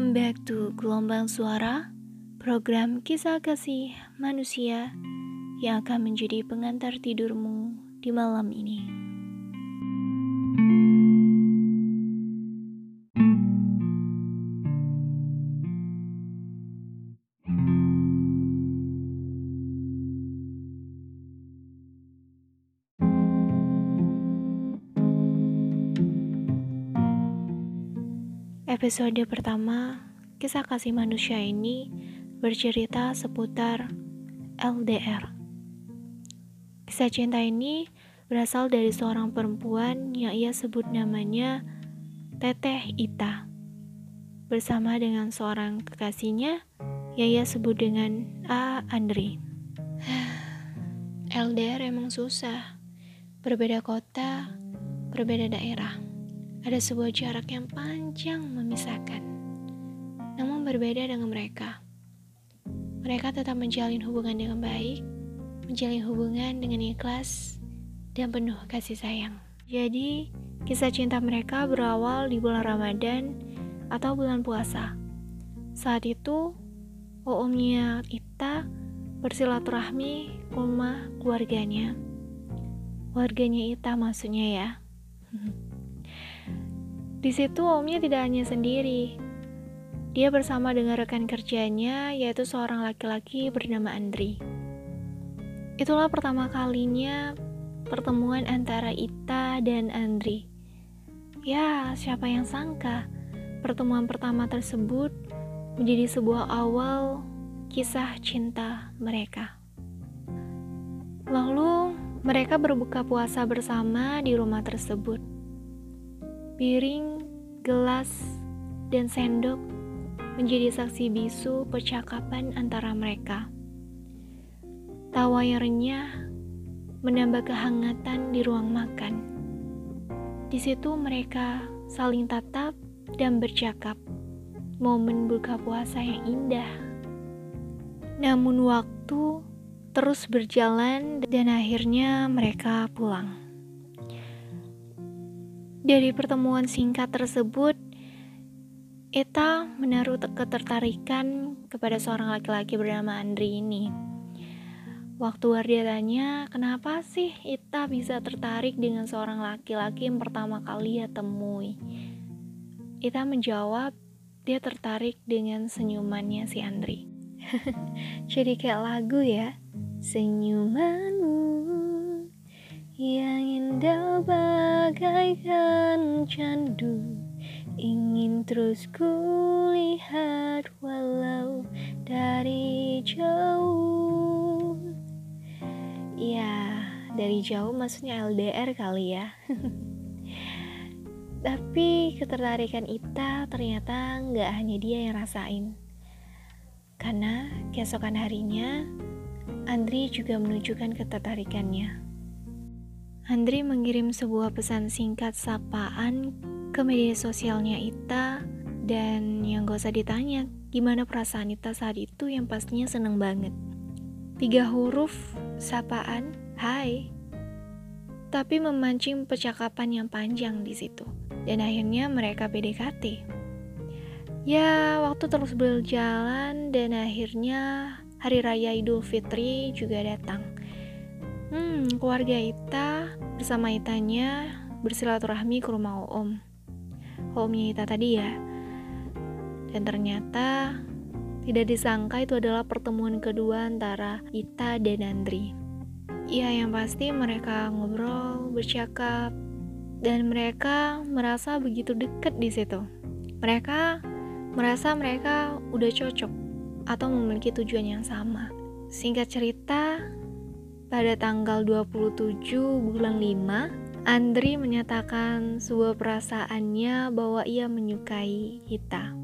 Welcome back to Gelombang Suara, program kisah kasih manusia yang akan menjadi pengantar tidurmu di malam ini. Episode pertama, kisah kasih manusia ini bercerita seputar LDR. Kisah cinta ini berasal dari seorang perempuan yang ia sebut namanya Teteh Ita. Bersama dengan seorang kekasihnya yang ia sebut dengan A. Andri. LDR emang susah. Berbeda kota, berbeda daerah ada sebuah jarak yang panjang memisahkan. Namun berbeda dengan mereka. Mereka tetap menjalin hubungan dengan baik, menjalin hubungan dengan ikhlas, dan penuh kasih sayang. Jadi, kisah cinta mereka berawal di bulan Ramadan atau bulan puasa. Saat itu, Oomnya Ita bersilaturahmi rumah keluarganya. Warganya Ita maksudnya ya. Di situ omnya tidak hanya sendiri. Dia bersama dengan rekan kerjanya, yaitu seorang laki-laki bernama Andri. Itulah pertama kalinya pertemuan antara Ita dan Andri. Ya, siapa yang sangka pertemuan pertama tersebut menjadi sebuah awal kisah cinta mereka. Lalu, mereka berbuka puasa bersama di rumah tersebut. Piring, gelas, dan sendok menjadi saksi bisu percakapan antara mereka. Tawa yang renyah menambah kehangatan di ruang makan. Di situ mereka saling tatap dan bercakap. Momen buka puasa yang indah. Namun waktu terus berjalan dan akhirnya mereka pulang. Dari pertemuan singkat tersebut, Eta menaruh ketertarikan kepada seorang laki-laki bernama Andri ini. Waktu Wardia tanya, kenapa sih Ita bisa tertarik dengan seorang laki-laki yang pertama kali ia temui? Ita menjawab, dia tertarik dengan senyumannya si Andri. Jadi kayak lagu ya, senyumanmu yang indah bagaikan candu ingin terus kulihat walau dari jauh. Ya dari jauh maksudnya LDR kali ya. Tapi ketertarikan Ita ternyata nggak hanya dia yang rasain. Karena keesokan harinya Andri juga menunjukkan ketertarikannya Andri mengirim sebuah pesan singkat sapaan ke media sosialnya Ita dan yang gak usah ditanya gimana perasaan Ita saat itu yang pastinya seneng banget. Tiga huruf sapaan, hai. Tapi memancing percakapan yang panjang di situ. Dan akhirnya mereka PDKT. Ya, waktu terus berjalan dan akhirnya Hari Raya Idul Fitri juga datang. Hmm, keluarga Ita bersama Itanya bersilaturahmi ke rumah Om. Omnya Ita tadi ya. Dan ternyata tidak disangka itu adalah pertemuan kedua antara Ita dan Andri. Ya, yang pasti mereka ngobrol, bercakap, dan mereka merasa begitu dekat di situ. Mereka merasa mereka udah cocok atau memiliki tujuan yang sama. Singkat cerita, pada tanggal 27 bulan 5, Andri menyatakan sebuah perasaannya bahwa ia menyukai Ita.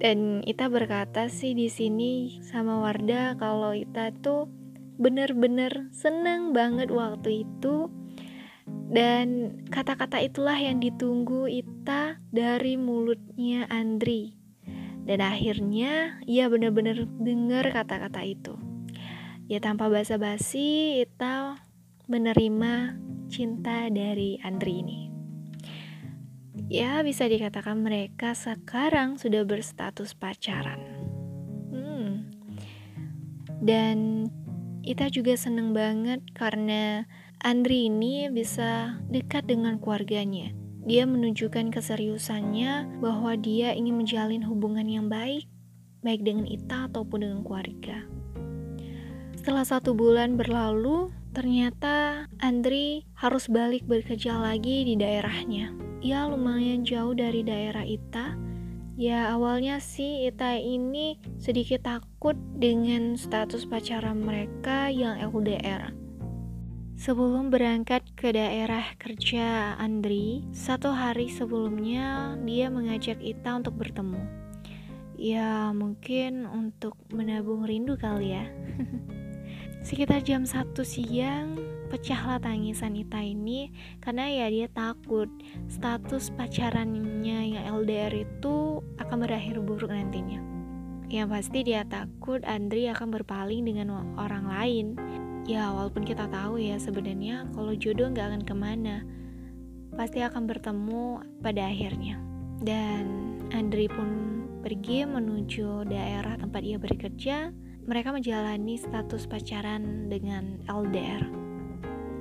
Dan Ita berkata sih di sini sama Warda kalau Ita tuh bener-bener seneng banget waktu itu dan kata-kata itulah yang ditunggu Ita dari mulutnya Andri. Dan akhirnya ia benar-benar dengar kata-kata itu. Ya tanpa basa-basi, Ita menerima cinta dari Andri ini. Ya, bisa dikatakan mereka sekarang sudah berstatus pacaran. Hmm. Dan kita juga seneng banget karena Andri ini bisa dekat dengan keluarganya. Dia menunjukkan keseriusannya bahwa dia ingin menjalin hubungan yang baik, baik dengan Ita ataupun dengan keluarga. Setelah satu bulan berlalu, ternyata Andri harus balik bekerja lagi di daerahnya ya lumayan jauh dari daerah Ita. Ya awalnya sih Ita ini sedikit takut dengan status pacaran mereka yang LDR. Sebelum berangkat ke daerah kerja Andri, satu hari sebelumnya dia mengajak Ita untuk bertemu. Ya mungkin untuk menabung rindu kali ya. Sekitar jam 1 siang, pecahlah tangisan Ita ini karena ya dia takut status pacarannya yang LDR itu akan berakhir buruk nantinya. Yang pasti dia takut Andri akan berpaling dengan orang lain. Ya walaupun kita tahu ya sebenarnya kalau jodoh nggak akan ke mana, pasti akan bertemu pada akhirnya. Dan Andri pun pergi menuju daerah tempat ia bekerja. Mereka menjalani status pacaran dengan LDR.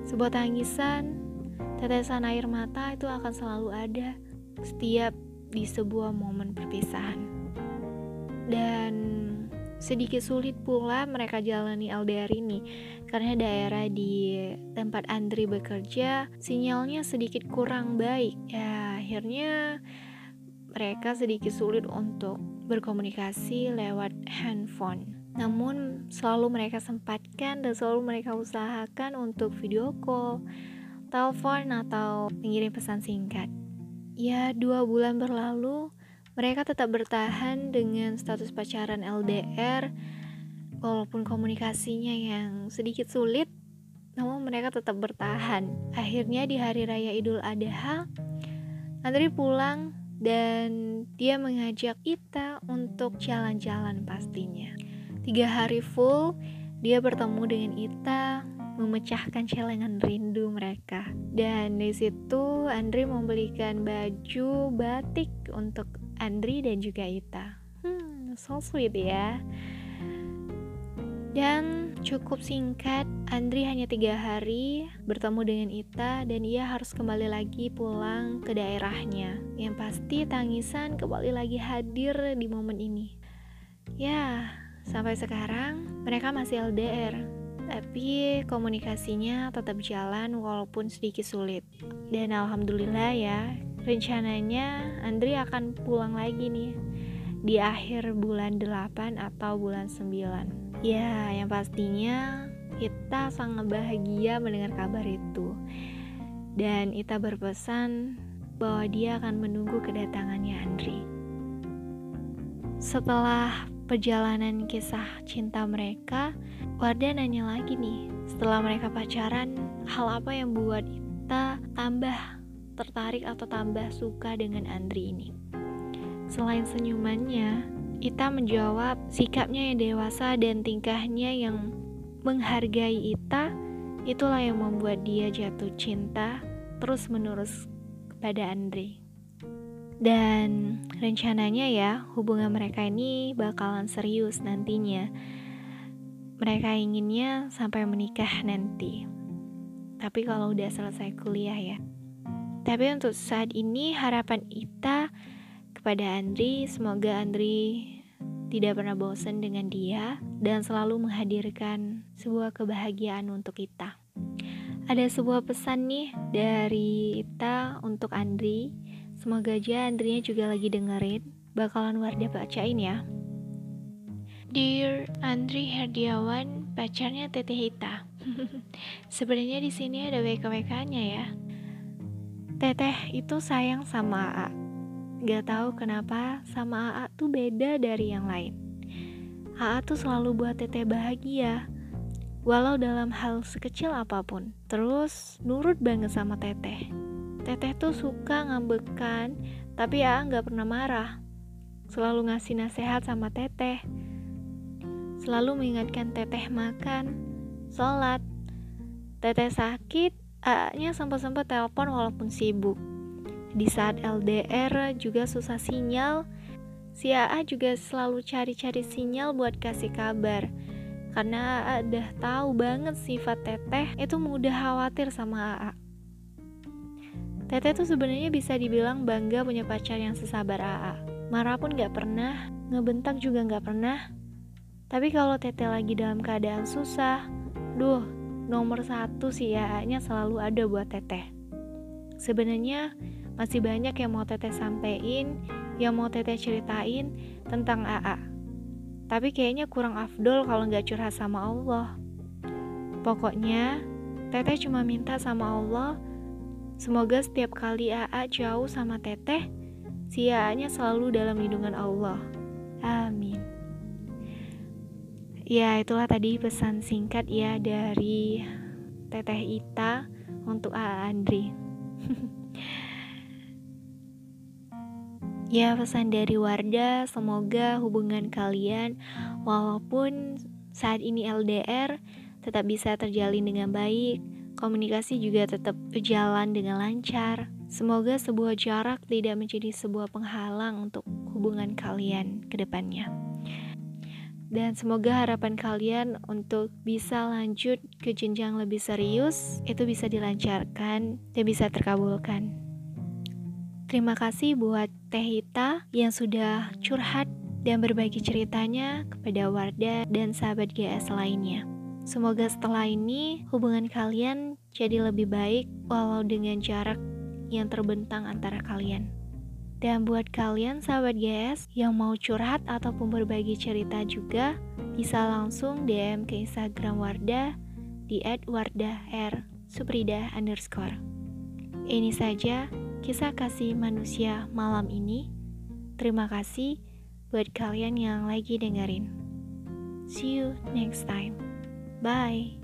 Sebuah tangisan, tetesan air mata itu akan selalu ada setiap di sebuah momen perpisahan. Dan sedikit sulit pula mereka jalani LDR ini karena daerah di tempat Andri bekerja sinyalnya sedikit kurang baik. Ya, akhirnya mereka sedikit sulit untuk berkomunikasi lewat handphone. Namun selalu mereka sempatkan dan selalu mereka usahakan untuk video call, telepon atau mengirim pesan singkat. Ya dua bulan berlalu, mereka tetap bertahan dengan status pacaran LDR Walaupun komunikasinya yang sedikit sulit, namun mereka tetap bertahan. Akhirnya di hari raya Idul Adha, Andri pulang dan dia mengajak Ita untuk jalan-jalan pastinya. Tiga hari full, dia bertemu dengan Ita, memecahkan celengan rindu mereka. Dan di situ Andri membelikan baju batik untuk Andri dan juga Ita. Hmm, so sweet ya. Dan cukup singkat, Andri hanya tiga hari bertemu dengan Ita dan ia harus kembali lagi pulang ke daerahnya. Yang pasti tangisan kembali lagi hadir di momen ini. Ya, Sampai sekarang mereka masih LDR, tapi komunikasinya tetap jalan walaupun sedikit sulit. Dan alhamdulillah ya, rencananya Andri akan pulang lagi nih di akhir bulan 8 atau bulan 9. Ya, yang pastinya kita sangat bahagia mendengar kabar itu. Dan Ita berpesan bahwa dia akan menunggu kedatangannya Andri. Setelah perjalanan kisah cinta mereka, Wardah nanya lagi nih, setelah mereka pacaran, hal apa yang buat kita tambah tertarik atau tambah suka dengan Andri ini? Selain senyumannya, Ita menjawab sikapnya yang dewasa dan tingkahnya yang menghargai Ita, itulah yang membuat dia jatuh cinta terus menerus kepada Andri. Dan rencananya ya, hubungan mereka ini bakalan serius nantinya. Mereka inginnya sampai menikah nanti. Tapi kalau udah selesai kuliah ya. Tapi untuk saat ini harapan Ita kepada Andri, semoga Andri tidak pernah bosan dengan dia dan selalu menghadirkan sebuah kebahagiaan untuk kita. Ada sebuah pesan nih dari Ita untuk Andri Semoga aja Andrinya juga lagi dengerin. Bakalan Wardah bacain ya. Dear Andri Herdiawan, pacarnya Teteh Hita. Sebenarnya di sini ada WK-WK-nya ya. Teteh itu sayang sama AA. Gak tahu kenapa sama AA tuh beda dari yang lain. AA tuh selalu buat Teteh bahagia. Walau dalam hal sekecil apa pun. Terus nurut banget sama Teteh Teteh tuh suka ngambekan, tapi ya nggak pernah marah. Selalu ngasih nasihat sama Teteh. Selalu mengingatkan Teteh makan, sholat. Teteh sakit, A-nya sempat-sempat telepon walaupun sibuk. Di saat LDR juga susah sinyal, si AA juga selalu cari-cari sinyal buat kasih kabar. Karena AA udah tahu banget sifat Teteh itu mudah khawatir sama AA. Teteh tuh sebenarnya bisa dibilang bangga punya pacar yang sesabar AA. Marah pun gak pernah, ngebentak juga gak pernah. Tapi kalau Teteh lagi dalam keadaan susah, duh, nomor satu sih AA-nya selalu ada buat Teteh. Sebenarnya masih banyak yang mau teteh sampein, yang mau teteh ceritain tentang AA. Tapi kayaknya kurang afdol kalau nggak curhat sama Allah. Pokoknya, teteh cuma minta sama Allah, semoga setiap kali AA jauh sama teteh, si AA-nya selalu dalam lindungan Allah. Amin. Ya, itulah tadi pesan singkat ya dari Teteh Ita untuk AA Andri. ya pesan dari Wardah semoga hubungan kalian walaupun saat ini LDR tetap bisa terjalin dengan baik komunikasi juga tetap berjalan dengan lancar semoga sebuah jarak tidak menjadi sebuah penghalang untuk hubungan kalian ke depannya dan semoga harapan kalian untuk bisa lanjut ke jenjang lebih serius itu bisa dilancarkan dan bisa terkabulkan. Terima kasih buat Teh Hita yang sudah curhat dan berbagi ceritanya kepada Wardah dan sahabat GS lainnya. Semoga setelah ini hubungan kalian jadi lebih baik walau dengan jarak yang terbentang antara kalian. Dan buat kalian sahabat GS yang mau curhat ataupun berbagi cerita juga, bisa langsung DM ke Instagram Wardah di @wardah_r_suprida underscore. Ini saja kisah kasih manusia malam ini. Terima kasih buat kalian yang lagi dengerin. See you next time. Bye.